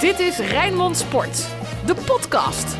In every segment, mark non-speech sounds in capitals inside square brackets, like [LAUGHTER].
Dit is Rijnmond Sport, de podcast.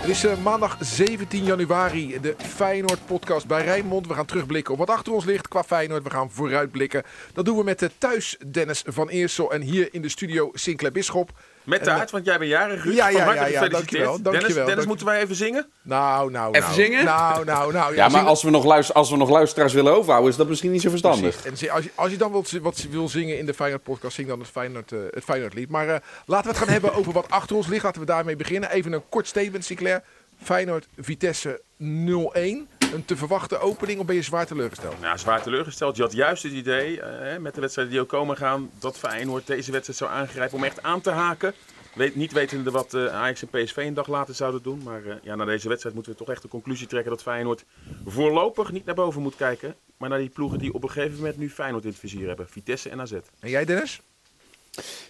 Het is uh, maandag 17 januari, de Feyenoord-podcast bij Rijnmond. We gaan terugblikken op wat achter ons ligt qua Feyenoord. We gaan vooruitblikken. Dat doen we met de thuis Dennis van Eersel en hier in de studio Sinclair Bisschop. Met taart, want jij bent jarig, Ruud. Ja, ja, ja, ja, dankjewel, dankjewel, Dennis, moeten wij even zingen? Nou, nou, Even nou. zingen? Nou, nou, nou. Ja, maar als we, nog luister, als we nog luisteraars willen overhouden, is dat misschien niet zo verstandig. En als je, als je dan wilt, wat wil zingen in de Feyenoord-podcast, zing dan het Feyenoord, eh, het Feyenoord-lied. Maar eh, laten we het gaan hebben over wat achter ons ligt. Laten we daarmee beginnen. Even een kort statement, Sinclair. Feyenoord-Vitesse 0-1. Een te verwachten opening of ben je zwaar teleurgesteld? Nou, zwaar teleurgesteld. Je had juist het idee, eh, met de wedstrijden die ook komen gaan, dat Feyenoord deze wedstrijd zou aangrijpen om echt aan te haken. Weet, niet wetende wat eh, Ajax en PSV een dag later zouden doen. Maar eh, ja, na deze wedstrijd moeten we toch echt de conclusie trekken dat Feyenoord voorlopig niet naar boven moet kijken. Maar naar die ploegen die op een gegeven moment nu Feyenoord in het vizier hebben. Vitesse en AZ. En jij, Dennis?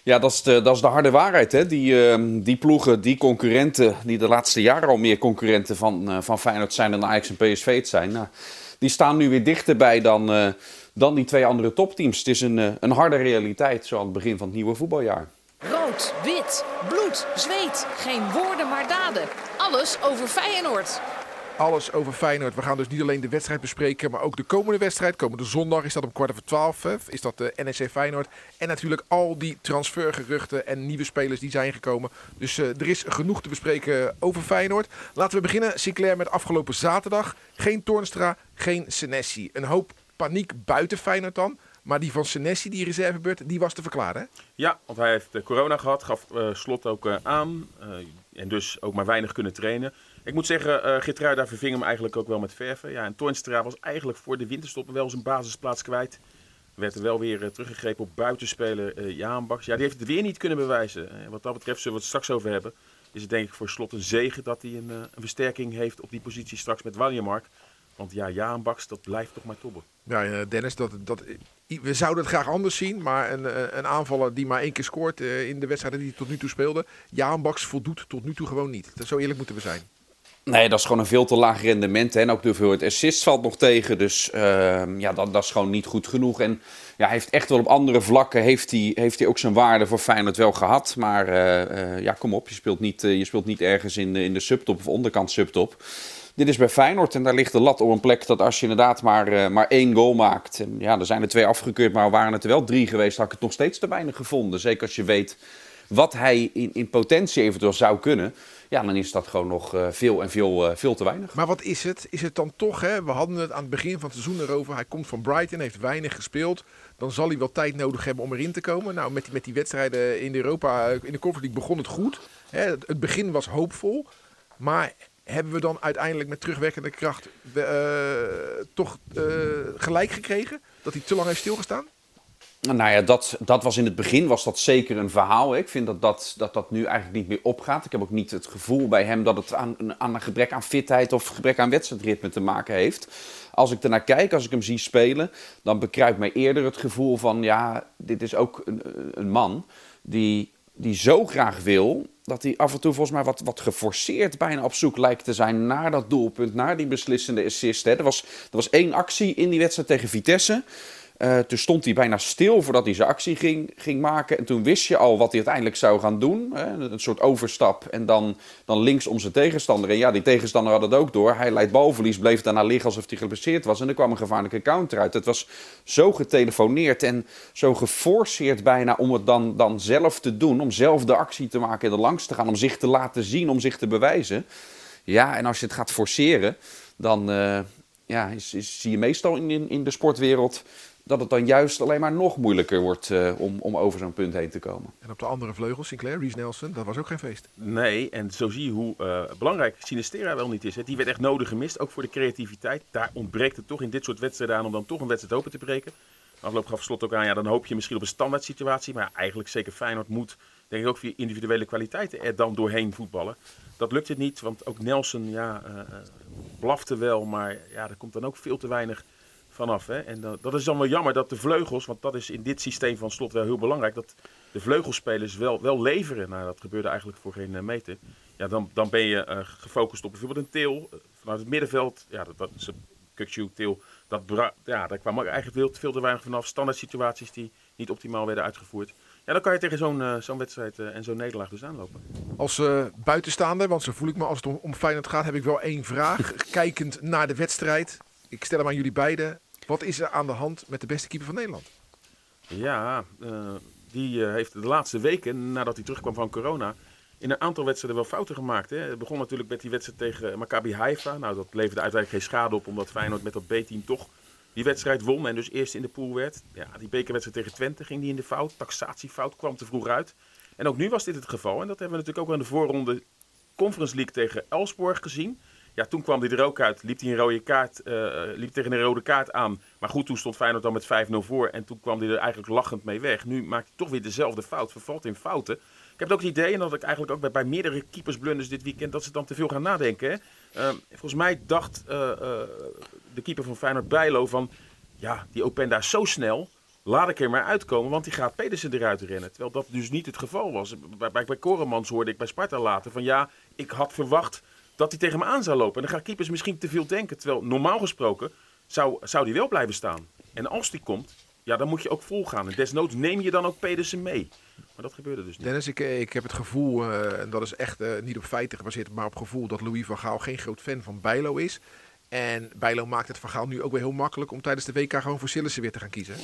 Ja, dat is de, dat is de harde waarheid. Hè? Die, ehm, die ploegen, die concurrenten, die de laatste jaren al meer concurrenten van, eh, van Feyenoord zijn dan Ajax en PSV zijn. Nou, die staan nu weer dichterbij dan, eh, dan die twee andere topteams. Het is een, eh, een harde realiteit, zo aan het begin van het nieuwe voetbaljaar. Rood, wit, bloed, zweet. Geen woorden maar daden. Alles over Feyenoord. Alles over Feyenoord. We gaan dus niet alleen de wedstrijd bespreken, maar ook de komende wedstrijd. Komende zondag is dat om kwart over twaalf. Is dat de NEC Feyenoord. En natuurlijk al die transfergeruchten en nieuwe spelers die zijn gekomen. Dus eh, er is genoeg te bespreken over Feyenoord. Laten we beginnen, Sinclair, met afgelopen zaterdag. Geen Toornstra, geen Senesi. Een hoop paniek buiten Feyenoord dan. Maar die van Senesi, die reservebeurt, die was te verklaren. Ja, want hij heeft eh, corona gehad, gaf eh, Slot ook eh, aan. eh, en dus ook maar weinig kunnen trainen. Ik moet zeggen, eh Geertruida verving hem eigenlijk ook wel met verven. Ja, en Toornstra was eigenlijk voor de winterstop wel zijn basisplaats kwijt. Werd er wel weer eh, teruggegrepen op buitenspeler eh Jaan Baks. Ja, die heeft het weer niet kunnen bewijzen. Wat dat betreft zullen we het straks over hebben. Is het denk ik voor Slot een zegen dat hij een, een versterking heeft op die positie straks met Waljemark. Want ja, Jaan Baks, dat blijft toch maar tobben. Ja, Dennis, dat, dat, we zouden het graag anders zien. Maar een, een aanvaller die maar één keer scoort in de wedstrijden die hij tot nu toe speelde. Jaan Baks voldoet tot nu toe gewoon niet. Zo eerlijk moeten we zijn. Nee, dat is gewoon een veel te laag rendement. Hè. En ook de hoeveelheid assists valt nog tegen. Dus ehm, ja, dat, dat is gewoon niet goed genoeg. En ja, hij heeft echt wel op andere vlakken heeft hij, heeft hij ook zijn waarde voor Feyenoord wel gehad. Maar eh, eh, ja, kom op, je speelt niet, eh, je speelt niet ergens in in de subtop of onderkant subtop. Dit is bij Feyenoord en daar ligt de lat op een plek dat als je inderdaad maar, maar één goal maakt. En ja, er zijn er twee afgekeurd, maar waren het er wel drie geweest, had ik het nog steeds te weinig gevonden. Zeker als je weet wat hij in, in potentie eventueel zou kunnen. Ja, dan is dat gewoon nog eh, veel en veel, eh, veel te weinig. Maar wat is het? Is het dan toch, hè? we hadden het aan het begin van het seizoen erover. Hij komt van Brighton, heeft weinig gespeeld. Dan zal hij wel tijd nodig hebben om erin te komen. Nou, met die, met die wedstrijden in Europa, eh, in de Conference League begon het goed. Hè? Het, begin was hoopvol. Maar hebben we dan uiteindelijk met terugwerkende kracht toch gelijk gekregen? Dat hij te lang heeft stilgestaan? Nou ja, dat, dat was in het begin was dat zeker een verhaal. Ik vind dat dat, dat dat nu eigenlijk niet meer opgaat. Ik heb ook niet het gevoel bij hem dat het aan, aan een gebrek aan fitheid of gebrek aan wedstrijdritme te maken heeft. Als ik ernaar kijk, als ik hem zie spelen, dan bekruipt mij eerder het gevoel van ja, dit is ook een, een man die, die zo graag wil dat hij af en toe volgens mij wat, wat geforceerd bijna op zoek lijkt te zijn naar dat doelpunt, naar die beslissende assist. Hè. Er, was, er was één actie in die wedstrijd tegen Vitesse. Eh, toen stond hij bijna stil voordat hij zijn actie ging, ging maken. En toen wist je al wat hij uiteindelijk zou gaan doen. Hè? Een soort overstap en dan, dan links om zijn tegenstander. En ja, die tegenstander had het ook door. Hij leidt balverlies, bleef daarna liggen alsof hij geblesseerd was. En er kwam een gevaarlijke counter uit. Het was zo getelefoneerd en zo geforceerd bijna om het dan, dan zelf te doen. Om zelf de actie te maken en er langs te gaan. Om zich te laten zien, om zich te bewijzen. Ja, en als je het gaat forceren, dan eh, ja, is, zie je meestal in, in de sportwereld dat het dan juist alleen maar nog moeilijker wordt eh, om, om over zo'n punt heen te komen. En op de andere vleugel, Sinclair, Reece Nelson, dat was ook geen feest. Nee, en zo zie je hoe eh, belangrijk Sinistera wel niet is. Hè. Die werd echt nodig gemist, ook voor de creativiteit. Daar ontbreekt het toch in dit soort wedstrijden aan om dan toch een wedstrijd open te breken. Afloop gaf Slot ook aan, ja, dan hoop je misschien op een standaard situatie. Maar ja, eigenlijk zeker Feyenoord moet, denk ik ook via individuele kwaliteiten er dan doorheen voetballen. Dat lukt het niet, want ook Nelson, ja, eh, eh, blafte wel. Maar ja, er komt dan ook veel te weinig vanaf. Hè? En dat, dat is dan wel jammer dat de vleugels, want dat is in dit systeem van slot wel heel belangrijk, dat de vleugelspelers wel, wel leveren. Nou, dat gebeurde eigenlijk voor geen eh, meter. Ja, dan, dan ben je eh, gefocust op bijvoorbeeld een Til eh, vanuit het middenveld. Ja, dat, dat, ze Kukju, Til. Dat ja, daar kwam eigenlijk veel, veel te weinig vanaf. Standaard situaties die niet optimaal werden uitgevoerd. Ja, dan kan je tegen zo'n zo'n wedstrijd en zo'n nederlaag dus aanlopen. Als buitenstaander, want zo voel ik me als het om, om Feyenoord gaat, heb ik wel één vraag. [LAUGHS] Kijkend naar de wedstrijd, ik stel hem aan jullie beiden. Wat is er aan de hand met de beste keeper van Nederland? Ja, die heeft de laatste weken, nadat hij terugkwam van corona, in een aantal wedstrijden wel fouten gemaakt. Hè. Het begon natuurlijk met die wedstrijd tegen Maccabi Haifa. Nou, dat leverde uiteindelijk geen schade op, omdat Feyenoord met dat B-team toch die wedstrijd won en dus eerst in de pool werd. Ja, die bekerwedstrijd tegen Twente ging die in de fout. Taxatiefout kwam te vroeg uit. En ook nu was dit het geval. En dat hebben we natuurlijk ook in de voorronde Conference League tegen Elsborg gezien. Ja, toen kwam hij er ook uit. Liep hij een rode kaart, uh, liep tegen een rode kaart aan. Maar goed, toen stond Feyenoord dan met 5-0 voor. En toen kwam hij er eigenlijk lachend mee weg. Nu maakt hij toch weer dezelfde fout. Vervalt in fouten. Ik heb ook het idee, en dat ik eigenlijk ook bij, bij meerdere keepersblunders dit weekend, dat ze dan te veel gaan nadenken. Uh, volgens mij dacht uh, de keeper van Feyenoord Bijlo van, ja, die Openda is zo snel, laat ik er maar uitkomen, want die gaat Pedersen eruit rennen. Terwijl dat dus niet het geval was. Bij, bij, bij Koremans hoorde ik bij Sparta later van, ja, ik had verwacht dat hij tegen me aan zou lopen. En dan gaan keepers misschien te veel denken. Terwijl normaal gesproken zou, zou die wel blijven staan. En als die komt, ja, dan moet je ook volgaan. En desnoods neem je dan ook Pedersen mee. Maar dat gebeurde dus niet. Dennis, ik, ik heb het gevoel, uh, en dat is echt uh, niet op feiten gebaseerd, maar op gevoel dat Louis van Gaal geen groot fan van Bijlo is. En Bijlo maakt het van Gaal nu ook weer heel makkelijk om tijdens de WK gewoon voor Sillissen weer te gaan kiezen.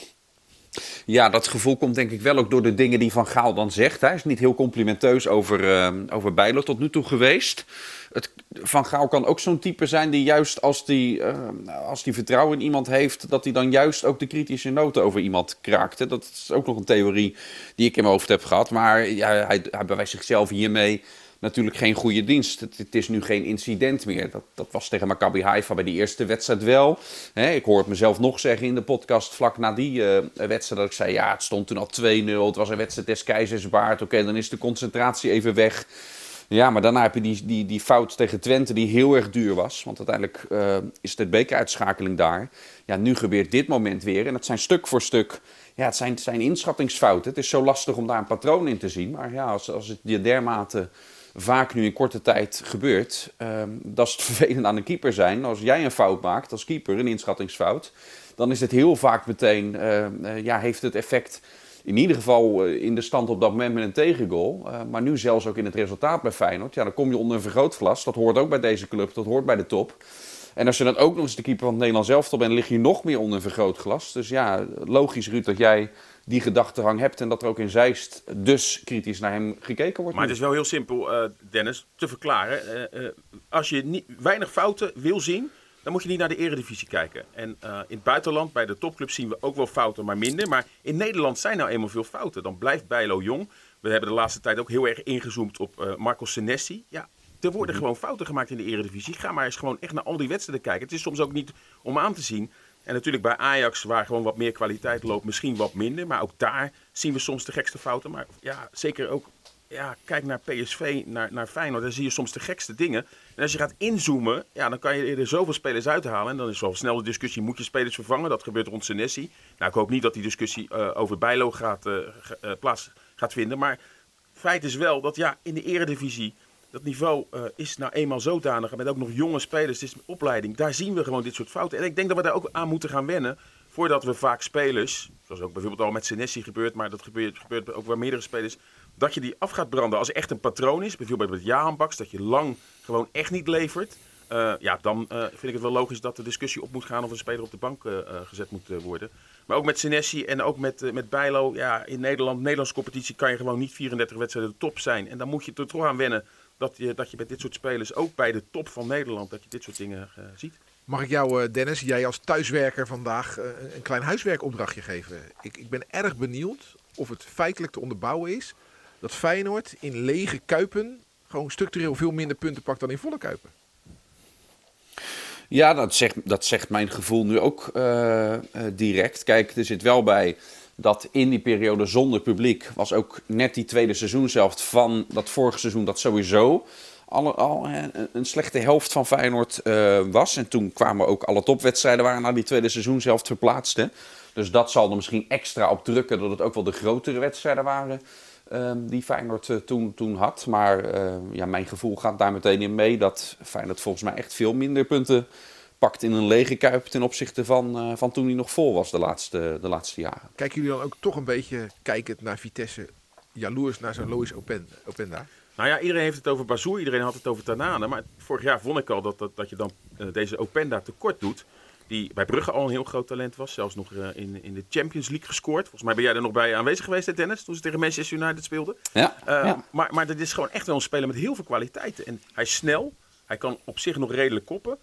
Ja, dat gevoel komt denk ik wel ook door de dingen die Van Gaal dan zegt. Hij is niet heel complimenteus over, uh, over Bijlo tot nu toe geweest. Het, van Gaal kan ook zo'n type zijn die juist als die, uh, als die vertrouwen in iemand heeft... dat hij dan juist ook de kritische noten over iemand kraakt. Dat is ook nog een theorie die ik in mijn hoofd heb gehad. Maar ja, hij, hij zichzelf hiermee natuurlijk geen goede dienst. Het, is nu geen incident meer. Dat, dat was tegen Maccabi Haifa bij die eerste wedstrijd wel. ik hoor het mezelf nog zeggen in de podcast vlak na die uh, wedstrijd. Dat ik zei, ja, het stond toen al 2-0. Het was een wedstrijd des keizers baard. Oké, dan is de concentratie even weg. Ja, maar daarna heb je die, die, die fout tegen Twente die heel erg duur was. Want uiteindelijk uh, is de bekeruitschakeling daar. Ja, nu gebeurt dit moment weer. En het zijn stuk voor stuk... Ja, het zijn, zijn inschattingsfouten. Het is zo lastig om daar een patroon in te zien. Maar ja, als, als het je dermate vaak nu in korte tijd gebeurt. Um, dat is het [LAUGHS] vervelend aan een keeper zijn. Als jij een fout maakt als keeper, een inschattingsfout, dan is het heel vaak meteen, uh, uh, ja, heeft het effect in ieder geval uh, in de stand op dat moment met een tegengoal. maar nu zelfs ook in het resultaat bij Feyenoord. Ja, dan kom je onder een vergrootglas. Dat hoort ook bij deze club, dat hoort bij de top. En als je dan ook nog eens de keeper van het Nederlands elftal bent, lig je nog meer onder een vergrootglas. Dus ja, logisch Ruud dat jij die gedachtenhang hebt en dat er ook in Zeist dus kritisch naar hem gekeken wordt. Maar het is wel heel simpel, uh, Dennis, te verklaren. Als je niet, weinig fouten wil zien, dan moet je niet naar de eredivisie kijken. En in het buitenland, bij de topclubs, zien we ook wel fouten, maar minder. Maar in Nederland zijn nou eenmaal veel fouten. Dan blijft Bijlo jong. We hebben de laatste tijd ook heel erg ingezoomd op Marco Senesi. Ja, er worden gewoon fouten gemaakt in de eredivisie. Ga maar eens gewoon echt naar al die wedstrijden kijken. Het is soms ook niet om aan te zien. En natuurlijk bij Ajax, waar gewoon wat meer kwaliteit loopt, misschien wat minder. Maar ook daar zien we soms de gekste fouten. Maar ja, zeker ook, ja, kijk naar PSV, naar, naar Feyenoord. Daar zie je soms de gekste dingen. En als je gaat inzoomen, ja, dan kan je er zoveel spelers uithalen. En dan is al snel de discussie, moet je spelers vervangen? Dat gebeurt rond Senesi. Nou, ik hoop niet dat die discussie uh, over Bijlo gaat, uh, plaats gaat vinden. Maar feit is wel dat ja, in de eredivisie dat niveau is nou eenmaal zodanig. Met ook nog jonge spelers, het is opleiding. Daar zien we gewoon dit soort fouten. En ik denk dat we daar ook aan moeten gaan wennen. Voordat we vaak spelers, zoals ook bijvoorbeeld al met Senesi gebeurt, maar dat gebeurt, gebeurt ook bij meerdere spelers. Dat je die af gaat branden als er echt een patroon is. Bijvoorbeeld met Jahan Baks, dat je lang gewoon echt niet levert. Uh, ja, dan uh, vind ik het wel logisch dat de discussie op moet gaan of een speler op de bank gezet moet worden. Maar ook met Senesi en ook met, met Bijlo. Ja, in Nederland, Nederlandse competitie kan je gewoon niet 34 wedstrijden top zijn. En dan moet je er toch aan wennen dat je, dat je bij dit soort spelers, ook bij de top van Nederland, dat je dit soort dingen ziet. Mag ik jou, Dennis, jij als thuiswerker vandaag een klein huiswerkopdrachtje geven? Ik, ik ben erg benieuwd of het feitelijk te onderbouwen is dat Feyenoord in lege kuipen gewoon structureel veel minder punten pakt dan in volle kuipen. Ja, dat zegt, dat zegt mijn gevoel nu ook direct. Kijk, er zit wel bij dat in die periode zonder publiek was ook net die tweede seizoen zelf van dat vorige seizoen dat sowieso al, al een slechte helft van Feyenoord was. En toen kwamen ook alle topwedstrijden waren naar die tweede seizoen zelf verplaatst. Dus dat zal er misschien extra op drukken dat het ook wel de grotere wedstrijden waren uh, die Feyenoord uh, toen, toen had. Maar ja, mijn gevoel gaat daar meteen in mee dat Feyenoord volgens mij echt veel minder punten pakt in een lege kuip ten opzichte van, eh, van toen hij nog vol was de laatste, de laatste jaren. Kijken jullie dan ook toch een beetje, kijkend naar Vitesse, jaloers naar zo'n Lois Open, Openda? Nou ja, iedereen heeft het over Bazoer, iedereen had het over Tanane. Maar vorig jaar vond ik al dat, dat, dat je dan eh, deze Openda tekort doet. Die bij Brugge al een heel groot talent was. Zelfs nog eh, in, in de Champions League gescoord. Volgens mij ben jij er nog bij aanwezig geweest, hè, Dennis? Toen ze tegen Manchester United speelden. Ja, Uh, ja. Maar, maar dit is gewoon echt wel een speler met heel veel kwaliteiten. En hij is snel. Hij kan op zich nog redelijk koppen.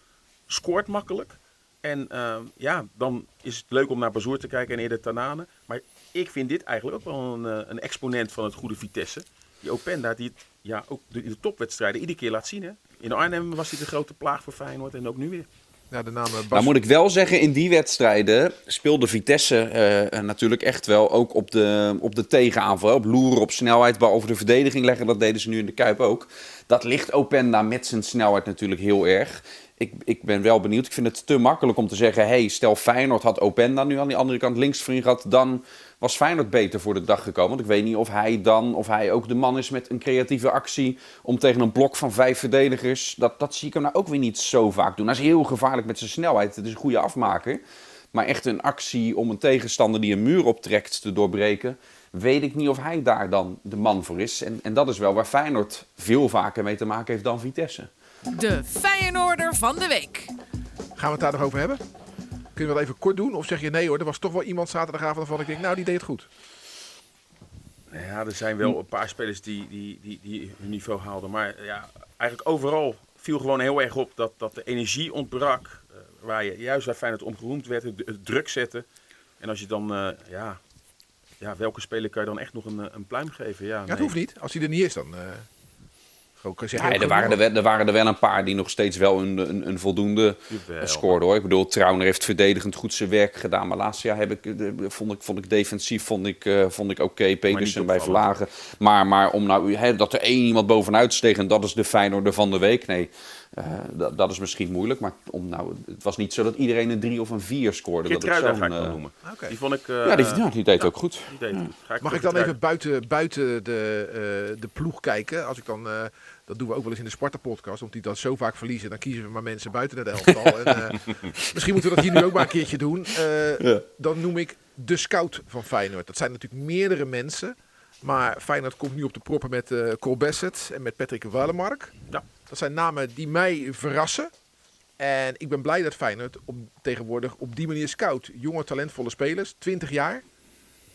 Scoort makkelijk. En uh, ja, dan is het leuk om naar Bazoer te kijken en eerder Tanane. Maar ik vind dit eigenlijk ook wel een, een exponent van het goede Vitesse. Die Openda, die het ja, ook in de topwedstrijden iedere keer laat zien. Hè? In Arnhem was hij de grote plaag voor Feyenoord en ook nu weer. Ja, de naam Bas... Nou moet ik wel zeggen, in die wedstrijden speelde Vitesse uh, natuurlijk echt wel ook op de, op de tegenaanval. Op loeren, op snelheid, behalve de verdediging leggen. Dat deden ze nu in de Kuip ook. Dat ligt Openda met zijn snelheid natuurlijk heel erg. Ik, ik ben wel benieuwd. Ik vind het te makkelijk om te zeggen... Hey, stel Feyenoord had Openda nu aan die andere kant links gehad... dan was Feyenoord beter voor de dag gekomen. Want ik weet niet of hij dan, of hij ook de man is met een creatieve actie om tegen een blok van vijf verdedigers. Dat, dat zie ik hem nou ook weer niet zo vaak doen. Hij is heel gevaarlijk met zijn snelheid. Het is een goede afmaker. Maar echt een actie om een tegenstander die een muur optrekt te doorbreken. Weet ik niet of hij daar dan de man voor is. En, en dat is wel waar Feyenoord veel vaker mee te maken heeft dan Vitesse. De Feyenoorder van de week. Gaan we het daar nog over hebben? Kunnen we dat even kort doen? Of zeg je nee hoor, er was toch wel iemand zaterdagavond waarvan ik denk, nou die deed het goed. Ja, er zijn wel een paar spelers die, die, die, die hun niveau haalden. Maar ja, eigenlijk overal viel gewoon heel erg op dat, dat de energie ontbrak. Uh, waar je juist waar Feyenoord om geroemd werd, het, het, druk zetten. En als je dan, uh, ja, ja, welke speler kan je dan echt nog een, een pluim geven? Ja, ja, dat hoeft niet. Als hij er niet is, dan... Uh... Ja, er, waren er, wel, er waren er wel een paar die nog steeds wel een, een, een voldoende Jawel. scoorden hoor. Ik bedoel, Trauner heeft verdedigend goed zijn werk gedaan. Maar laatst jaar heb ik, vond, ik, vond ik defensief vond ik, uh, vond ik oké. Okay. Pedersen bij Verlagen. Maar, maar om nou, hè, dat er één iemand bovenuit steeg en dat is de Feyenoorder van de week. Nee, uh, dat, dat is misschien moeilijk. Maar om nou, het was niet zo dat iedereen een drie of een vier scoorde. Geert dat Truida ga ik wel noemen. Okay. Die vond ik... Uh, ja, die, ja, die deed ook goed. Die deed ja. Ga ik Mag ik dan even buiten, buiten de, uh, de ploeg kijken? Als ik dan... Uh, dat doen we ook wel eens in de Sparta-podcast. Omdat die dat zo vaak verliezen. Dan kiezen we maar mensen buiten de elftal. en, uh, [LAUGHS] misschien moeten we dat hier nu ook maar een keertje doen. Uh, ja. Dan noem ik de scout van Feyenoord. Dat zijn natuurlijk meerdere mensen. Maar Feyenoord komt nu op de proppen met uh, Cole Bassett en met Patrick Wallemark. Ja. Dat zijn namen die mij verrassen. En ik ben blij dat Feyenoord op, tegenwoordig op die manier scout. Jonge, talentvolle spelers, 20 jaar.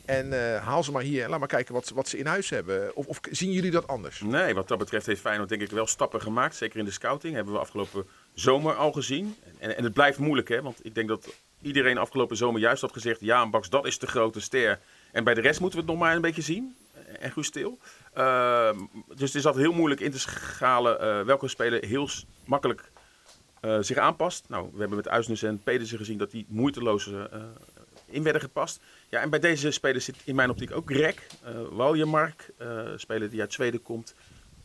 En uh, haal ze maar hier en laat maar kijken wat, wat ze in huis hebben. Of, of, zien jullie dat anders? Nee, wat dat betreft heeft Feyenoord denk ik wel stappen gemaakt. Zeker in de scouting. Hebben we afgelopen zomer al gezien. En, en het blijft moeilijk hè. Want ik denk dat iedereen afgelopen zomer juist had gezegd... Ja, Baks, dat is de grote ster. En bij de rest moeten we het nog maar een beetje zien. En stil. Uh, dus het is altijd heel moeilijk in te schalen uh, welke speler heel makkelijk uh, zich aanpast. Nou, we hebben met Uisnes en Pedersen gezien dat die moeiteloos uh, in werden gepast. Ja, en bij deze spelers zit in mijn optiek ook Rek, Waljemark, speler die uit Zweden komt.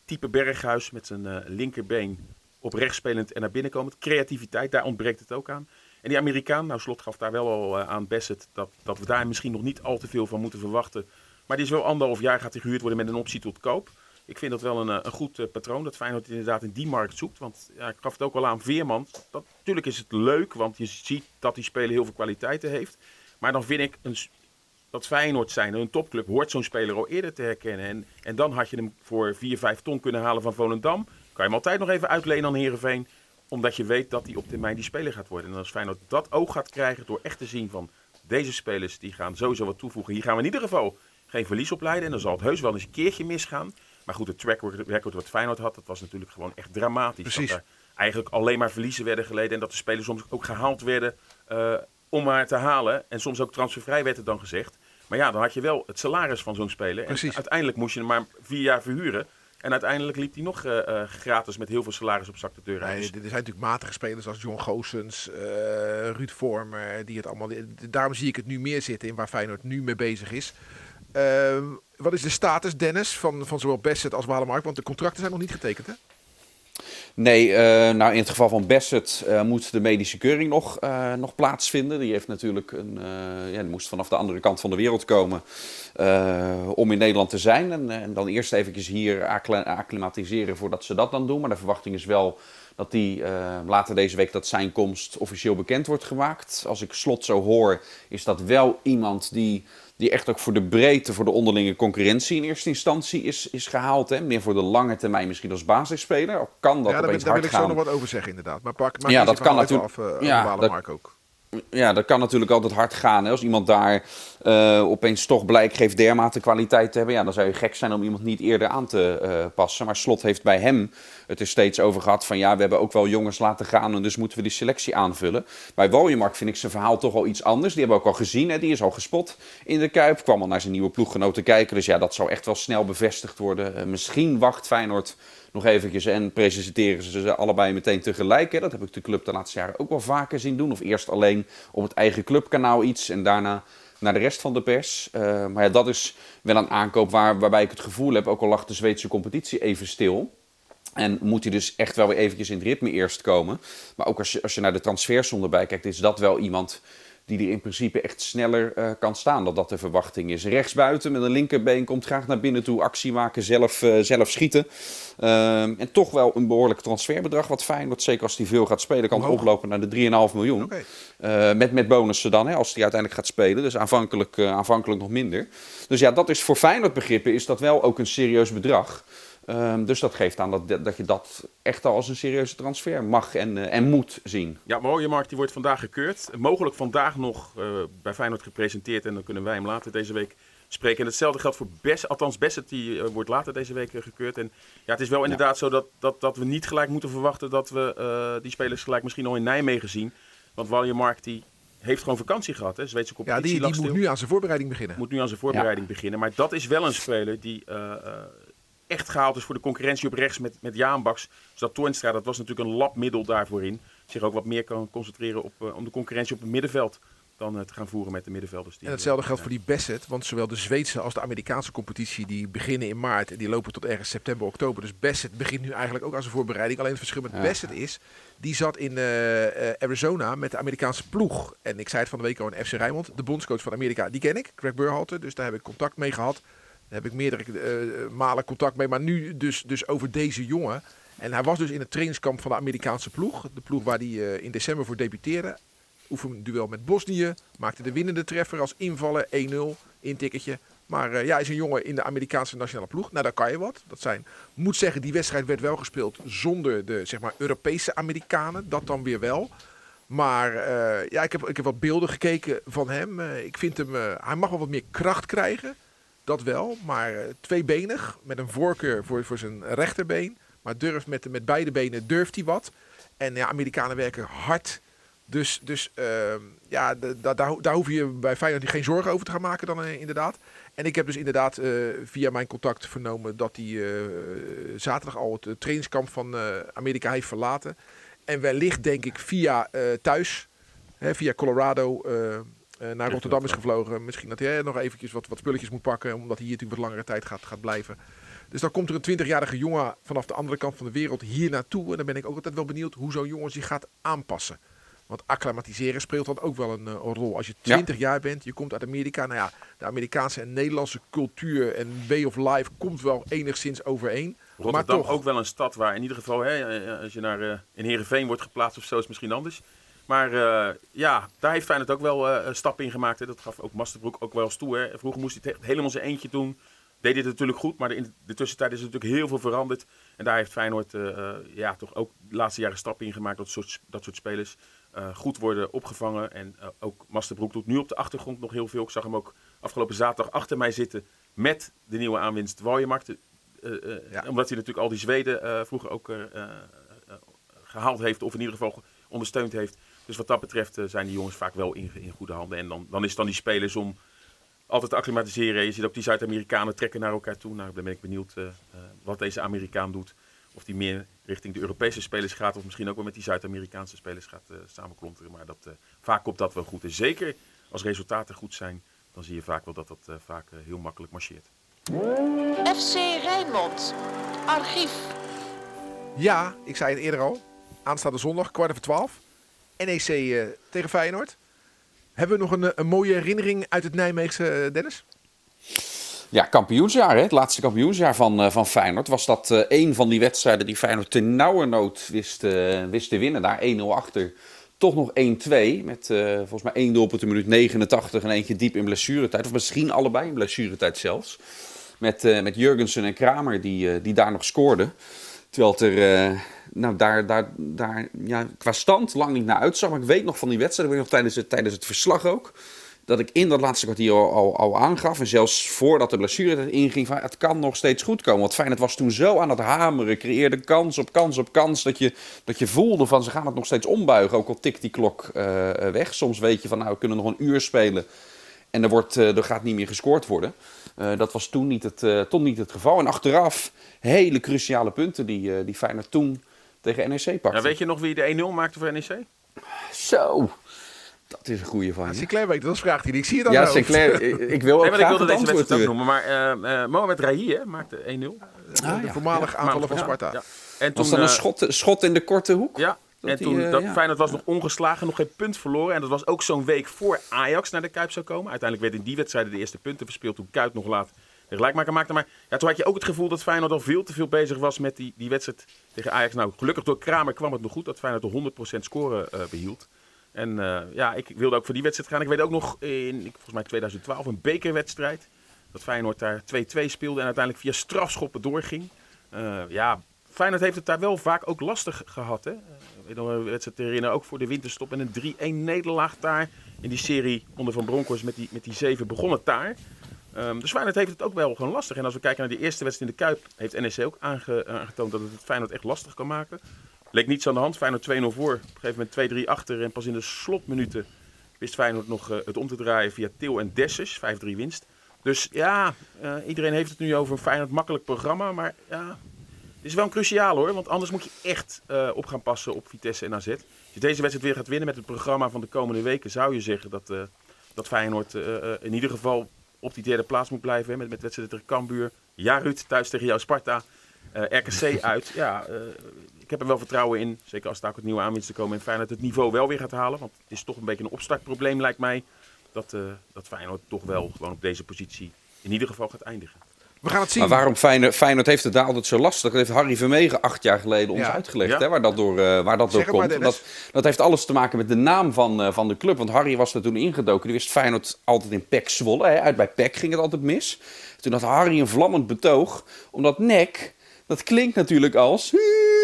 Type Berghuis met zijn linkerbeen op rechts spelend en naar binnen komend. Creativiteit, daar ontbreekt het ook aan. En die Amerikaan, nou Slot gaf daar wel al aan Bassett, dat, dat we daar misschien nog niet al te veel van moeten verwachten. Maar die is wel anderhalf jaar gaat hij gehuurd worden met een optie tot koop. Ik vind dat wel een, een goed patroon, dat Feyenoord inderdaad in die markt zoekt. Want ja, ik gaf het ook al aan Veerman. Dat, natuurlijk is het leuk, want je ziet dat die speler heel veel kwaliteiten heeft. Maar dan vind ik een, dat Feyenoord zijn, een topclub, hoort zo'n speler al eerder te herkennen. En, en dan had je hem voor 4, 5 ton kunnen halen van Volendam. Kan je hem altijd nog even uitlenen aan Heerenveen. Omdat je weet dat hij op termijn die speler gaat worden. En als Feyenoord dat oog gaat krijgen door echt te zien van... Deze spelers die gaan sowieso wat toevoegen. Hier gaan we in ieder geval geen verlies op leiden. En dan zal het heus wel eens een keertje misgaan. Maar goed, het track record wat Feyenoord had, dat was natuurlijk gewoon echt dramatisch. Precies. Dat er eigenlijk alleen maar verliezen werden geleden. En dat de spelers soms ook gehaald werden... Uh, om maar te halen. En soms ook transfervrij werd het dan gezegd. Maar ja, dan had je wel het salaris van zo'n speler. Precies. En uiteindelijk moest je hem maar vier jaar verhuren. En uiteindelijk liep hij nog uh, uh, gratis met heel veel salaris op zak de deur. Nee, er zijn natuurlijk matige spelers als John Goossens, uh, Ruud Vormer. Die het allemaal, daarom zie ik het nu meer zitten in waar Feyenoord nu mee bezig is. Ehm, wat is de status, Dennis, van, van zowel Bassett als Walemark? Want de contracten zijn nog niet getekend, hè? Nee, uh, nou in het geval van Bassett uh, moet de medische keuring nog, uh, nog plaatsvinden. Die heeft natuurlijk een, ja, die moest vanaf de andere kant van de wereld komen om in Nederland te zijn. En, en dan eerst eventjes hier acclimatiseren voordat ze dat dan doen. Maar de verwachting is wel dat die later deze week dat zijn komst officieel bekend wordt gemaakt. Als ik slot zo hoor, is dat wel iemand die, die echt ook voor de breedte, voor de onderlinge concurrentie in eerste instantie is, is gehaald. Hè? Meer voor de lange termijn misschien als basisspeler. Kan dat ja, daar, opeens daar hard wil ik zo nog wat over zeggen inderdaad. Maar pak, ja, dat kan natuurlijk. Af, uh, ja, dat, ook ja, dat kan natuurlijk altijd hard gaan. Hè? Als iemand daar uh, opeens toch blijk geeft dermate kwaliteit te hebben, ja, dan zou je gek zijn om iemand niet eerder aan te uh, passen. Maar Slot heeft bij hem het er steeds over gehad van ja, we hebben ook wel jongens laten gaan en dus moeten we die selectie aanvullen. Bij Woljemark vind ik zijn verhaal toch wel iets anders. Die hebben we ook al gezien, hè? die is al gespot in de Kuip, kwam al naar zijn nieuwe ploeggenoten kijken. Dus ja, dat zou echt wel snel bevestigd worden. Uh, misschien wacht Feyenoord nog eventjes en presenteren ze ze allebei meteen tegelijk. Hè. Dat heb ik de club de laatste jaren ook wel vaker zien doen. Of eerst alleen op het eigen clubkanaal iets en daarna naar de rest van de pers. Uh, maar ja, dat is wel een aankoop waar, waarbij ik het gevoel heb, ook al lag de Zweedse competitie even stil. En moet hij dus echt wel weer eventjes in het ritme eerst komen. Maar ook als je, als je naar de transfersom erbij kijkt, is dat wel iemand die er in principe echt sneller uh, kan staan. Dat dat de verwachting is. Rechtsbuiten met een linkerbeen komt graag naar binnen toe. Actie maken, zelf, uh, zelf schieten. Uh, en toch wel een behoorlijk transferbedrag wat fijn wordt. Zeker als hij veel gaat spelen kan het oplopen naar de 3,5 miljoen. Okay. Uh, met, met bonussen dan, hè, als hij uiteindelijk gaat spelen. Dus aanvankelijk, aanvankelijk nog minder. Dus ja, dat is voor Feyenoord begrippen is dat wel ook een serieus bedrag. Um, dus dat geeft aan dat, dat je dat echt al als een serieuze transfer mag en, uh, en moet zien. Ja, mooie Mark, die wordt vandaag gekeurd. Mogelijk vandaag nog uh, bij Feyenoord gepresenteerd en dan kunnen wij hem later deze week spreken. En hetzelfde geldt voor Bess, althans Besset, die uh, wordt later deze week gekeurd. En ja, het is wel inderdaad ja. zo dat, dat, dat we niet gelijk moeten verwachten dat we die spelers gelijk misschien al in Nijmegen zien. Want Walje Mark die heeft gewoon vakantie gehad, hè? Zweedse competitie. Ja, die, die moet nu aan zijn voorbereiding beginnen. Moet nu aan zijn voorbereiding ja. beginnen. Maar dat is wel een speler die echt gehaald is voor de concurrentie op rechts met, met Jaan Baks. Dus dat Toornstra, dat was natuurlijk een labmiddel daarvoor in. Zich ook wat meer kan concentreren op, uh, om de concurrentie op het middenveld dan uh, te gaan voeren met de middenvelders. Die, en hetzelfde geldt voor die Bassett, want zowel de Zweedse als de Amerikaanse competitie die beginnen in maart en die lopen tot ergens september, oktober. Dus Bassett begint nu eigenlijk ook aan zijn voorbereiding. Alleen het verschil met ja. Bassett is, die zat in uh, Arizona met de Amerikaanse ploeg. En ik zei het van de week al in FC Rijnmond, de bondscoach van Amerika, die ken ik, Greg Burhalter, dus daar heb ik contact mee gehad. Daar heb ik meerdere uh, malen contact mee. Maar nu dus, dus over deze jongen. En hij was dus in het trainingskamp van de Amerikaanse ploeg. De ploeg waar hij uh, in december voor debuteerde. Oefenduel met Bosnië. Maakte de winnende treffer als invallen. 1-0. Intikketje. Maar uh, ja, is een jongen in de Amerikaanse nationale ploeg. Nou, daar kan je wat. Dat zijn, moet zeggen, die wedstrijd werd wel gespeeld zonder de zeg maar, Europese Amerikanen. Dat dan weer wel. Maar ja, ik heb, ik heb wat beelden gekeken van hem. Ik vind hem, hij mag wel wat meer kracht krijgen. Dat wel, maar uh, tweebenig. Met een voorkeur voor, voor zijn rechterbeen. Maar durft met, met beide benen durft hij wat. En ja, Amerikanen werken hard. Dus, dus uh, ja, daar, daar hoef je bij Feyenoord geen zorgen over te gaan maken dan uh, inderdaad. En ik heb dus inderdaad uh, via mijn contact vernomen dat hij zaterdag al het trainingskamp van Amerika heeft verlaten. En wellicht denk ik via thuis, hè, via Colorado uh, naar Rotterdam is gevlogen. Misschien dat hij nog eventjes wat, wat spulletjes moet pakken, omdat hij hier natuurlijk wat langere tijd gaat, gaat blijven. Dus dan komt er een 20-jarige jongen vanaf de andere kant van de wereld hier naartoe. En dan ben ik ook altijd wel benieuwd hoe zo'n jongen zich gaat aanpassen. Want acclimatiseren speelt dan ook wel een, uh, een rol. Als je 20 ja. jaar bent, je komt uit Amerika. Nou ja, de Amerikaanse en Nederlandse cultuur en way of life komt wel enigszins overeen. Rotterdam maar toch, ook wel een stad waar in ieder geval, hè, als je naar uh, in Heerenveen wordt geplaatst of zo, is het misschien anders. Maar uh, ja, daar heeft Feyenoord ook wel uh, stappen in gemaakt. Hè. Dat gaf ook Masterbroek ook wel eens toe. Hè. Vroeger moest hij het helemaal zijn eentje doen. Deed dit natuurlijk goed, maar in de tussentijd is er natuurlijk heel veel veranderd. En daar heeft Feyenoord uh, ja, toch ook de laatste jaren stappen in gemaakt. Dat soort, dat soort spelers goed worden opgevangen. En ook Masterbroek doet nu op de achtergrond nog heel veel. Ik zag hem ook afgelopen zaterdag achter mij zitten met de nieuwe aanwinst Waljemarkt. Ja. Omdat hij natuurlijk al die Zweden vroeger ook gehaald heeft. Of in ieder geval ondersteund heeft. Dus wat dat betreft uh, zijn die jongens vaak wel in, in goede handen. En dan, dan is het dan die spelers om altijd te acclimatiseren. Je ziet ook die Zuid-Amerikanen trekken naar elkaar toe. Nou, dan ben ik benieuwd uh, uh, wat deze Amerikaan doet. Of die meer richting de Europese spelers gaat. Of misschien ook wel met die Zuid-Amerikaanse spelers gaat samenklonteren. Maar dat, vaak komt dat wel goed. En zeker als resultaten goed zijn, dan zie je vaak wel dat dat vaak heel makkelijk marcheert. FC Rijnmond, archief. Ja, ik zei het eerder al. Aanstaande zondag, kwart over twaalf. NEC uh, tegen Feyenoord. Hebben we nog een, een, mooie herinnering uit het Nijmeegse, uh, Dennis? Ja, kampioensjaar, hè? het laatste kampioensjaar van, van Feyenoord. Was dat een van die wedstrijden die Feyenoord ten nauwernood wist, wist te winnen. Daar 1-0 achter, toch nog 1-2. Met volgens mij één doelpunt in minuut 89 en eentje diep in blessuretijd. Of misschien allebei in blessuretijd zelfs. Met, met Jurgensen en Kramer die, die daar nog scoorden. Terwijl het er nou, daar, daar, daar ja, qua stand lang niet naar uitzag. Maar ik weet nog van die wedstrijd, ik weet nog tijdens het, tijdens het verslag ook dat ik in dat laatste kwartier al, al, aangaf. En zelfs voordat de blessure inging, van het kan nog steeds goed komen. Want Feyenoord was toen zo aan het hameren, creëerde kans op kans op kans. Dat je, dat je voelde van ze gaan het nog steeds ombuigen. Ook al tikt die klok uh, weg. Soms weet je van nou we kunnen nog een uur spelen. En er, wordt, uh, er gaat niet meer gescoord worden. Uh, dat was toen niet, het, toen niet het geval. En achteraf hele cruciale punten die, die Feyenoord toen tegen NEC pakte. Ja, weet je nog wie de 1-0 maakte voor NEC? Zo. Dat is een goede van je. Sinclair weet dat, vraagt hij. Ik zie je dan Ja, Sinclair, [LAUGHS] ik, wil ook nee, maar ik wilde deze wedstrijd ook noemen. Maar uh, uh, Mohamed Rahi maakte 1-0. Ah, de ja. voormalig ja, aanvaller van Sparta. Ja. En toen, was dat een schot, schot in de korte hoek? Ja, dat en toen, die, uh, dat ja. Feyenoord was nog ongeslagen, nog geen punt verloren. En dat was ook zo'n week voor Ajax naar de Kuip zou komen. Uiteindelijk werden in die wedstrijden de eerste punten verspeeld toen Kuip nog laat de gelijkmaker maakte. Maar ja, toen had je ook het gevoel dat Feyenoord al veel te veel bezig was met die, die wedstrijd tegen Ajax. Nou, gelukkig door Kramer kwam het nog goed dat Feyenoord de 100% score uh, behield. En uh, ja, ik wilde ook voor die wedstrijd gaan. Ik weet ook nog in, volgens mij 2012, een bekerwedstrijd. Dat Feyenoord daar 2-2 speelde en uiteindelijk via strafschoppen doorging. Uh, ja, Feyenoord heeft het daar wel vaak ook lastig gehad. Hè? Nog een wedstrijd te herinneren, ook voor de winterstop. En een 3-1 nederlaag daar in die serie onder Van Bronckhorst met die, met die zeven begonnen daar. Um, dus Feyenoord heeft het ook wel gewoon lastig. En als we kijken naar die eerste wedstrijd in de Kuip, heeft NEC ook aange, aangetoond dat het Feyenoord echt lastig kan maken. Leek niets aan de hand. Feyenoord 2-0 voor. Op een gegeven moment 2-3 achter. En pas in de slotminuten wist Feyenoord nog uh, het om te draaien via Til en Dessus. 5-3 winst. Dus ja, iedereen heeft het nu over een Feyenoord makkelijk programma. Maar ja, het is wel een cruciaal hoor. Want anders moet je echt uh, op gaan passen op Vitesse en AZ. Als je deze wedstrijd weer gaat winnen met het programma van de komende weken... zou je zeggen dat, dat Feyenoord in ieder geval op die derde plaats moet blijven. Hè, met, met wedstrijden tegen Cambuur. Ja, Ruud, thuis tegen jou Sparta. RKC [LAUGHS] uit. Ja, ik heb er wel vertrouwen in, zeker als daar ook het nieuwe aanwinsten komen en Feyenoord het niveau wel weer gaat halen. Want het is toch een beetje een opstartprobleem lijkt mij, dat, dat Feyenoord toch wel gewoon op deze positie in ieder geval gaat eindigen. We gaan het zien. Maar waarom Feyenoord, Feyenoord heeft het daar altijd zo lastig? Dat heeft Harry Vermegen acht jaar geleden ons ja. uitgelegd. Ja. Hè, waar dat door, uh, waar dat door komt. Dat, dat heeft alles te maken met de naam van, uh, van de club. Want Harry was er toen ingedoken. Die wist Feyenoord altijd in PEC Zwolle. Hè. Uit bij PEC ging het altijd mis. Toen had Harry een vlammend betoog. Omdat NEC, dat klinkt natuurlijk als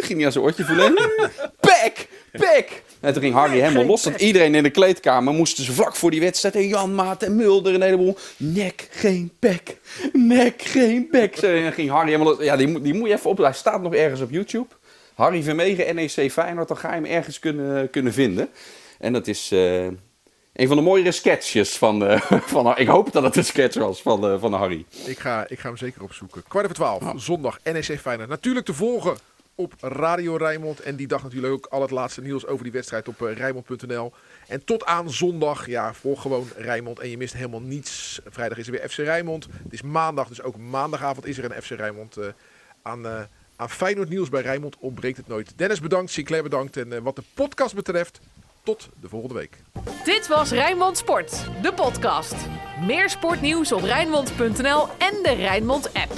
ging hij aan zijn oortje voelen. [LAUGHS] Pek! Pek! En toen ging Harry helemaal los. Dat iedereen in de kleedkamer moesten ze vlak voor die wedstrijd. En Jan Maat en Mulder en een heleboel. Nek geen pek. Nek geen pek. En ging Harry helemaal los. Ja, die, die moet je even op. Hij staat nog ergens op YouTube. Harry Vermegen, NEC Feyenoord. Dan ga je hem ergens kunnen, kunnen vinden. En dat is... Uh, een van de mooiere sketches van, uh, [LAUGHS] van Ik hoop dat het een sketch was van, uh, van Harry. Ik ga, ik ga hem zeker opzoeken. Kwart over twaalf, oh. zondag, NEC Feyenoord. Natuurlijk te volgen op Radio Rijnmond. En die dag natuurlijk ook al het laatste nieuws over die wedstrijd op uh, Rijnmond.nl. En tot aan zondag, ja, volg gewoon Rijnmond. En je mist helemaal niets. Vrijdag is er weer FC Rijnmond. Het is maandag, dus ook maandagavond is er een FC Rijnmond uh, aan... Uh, aan Feyenoord nieuws bij Rijnmond ontbreekt het nooit. Dennis bedankt, Sinclair bedankt. En wat de podcast betreft, tot de volgende week. Dit was Rijnmond Sport, de podcast. Meer sportnieuws op Rijnmond.nl en de Rijnmond app.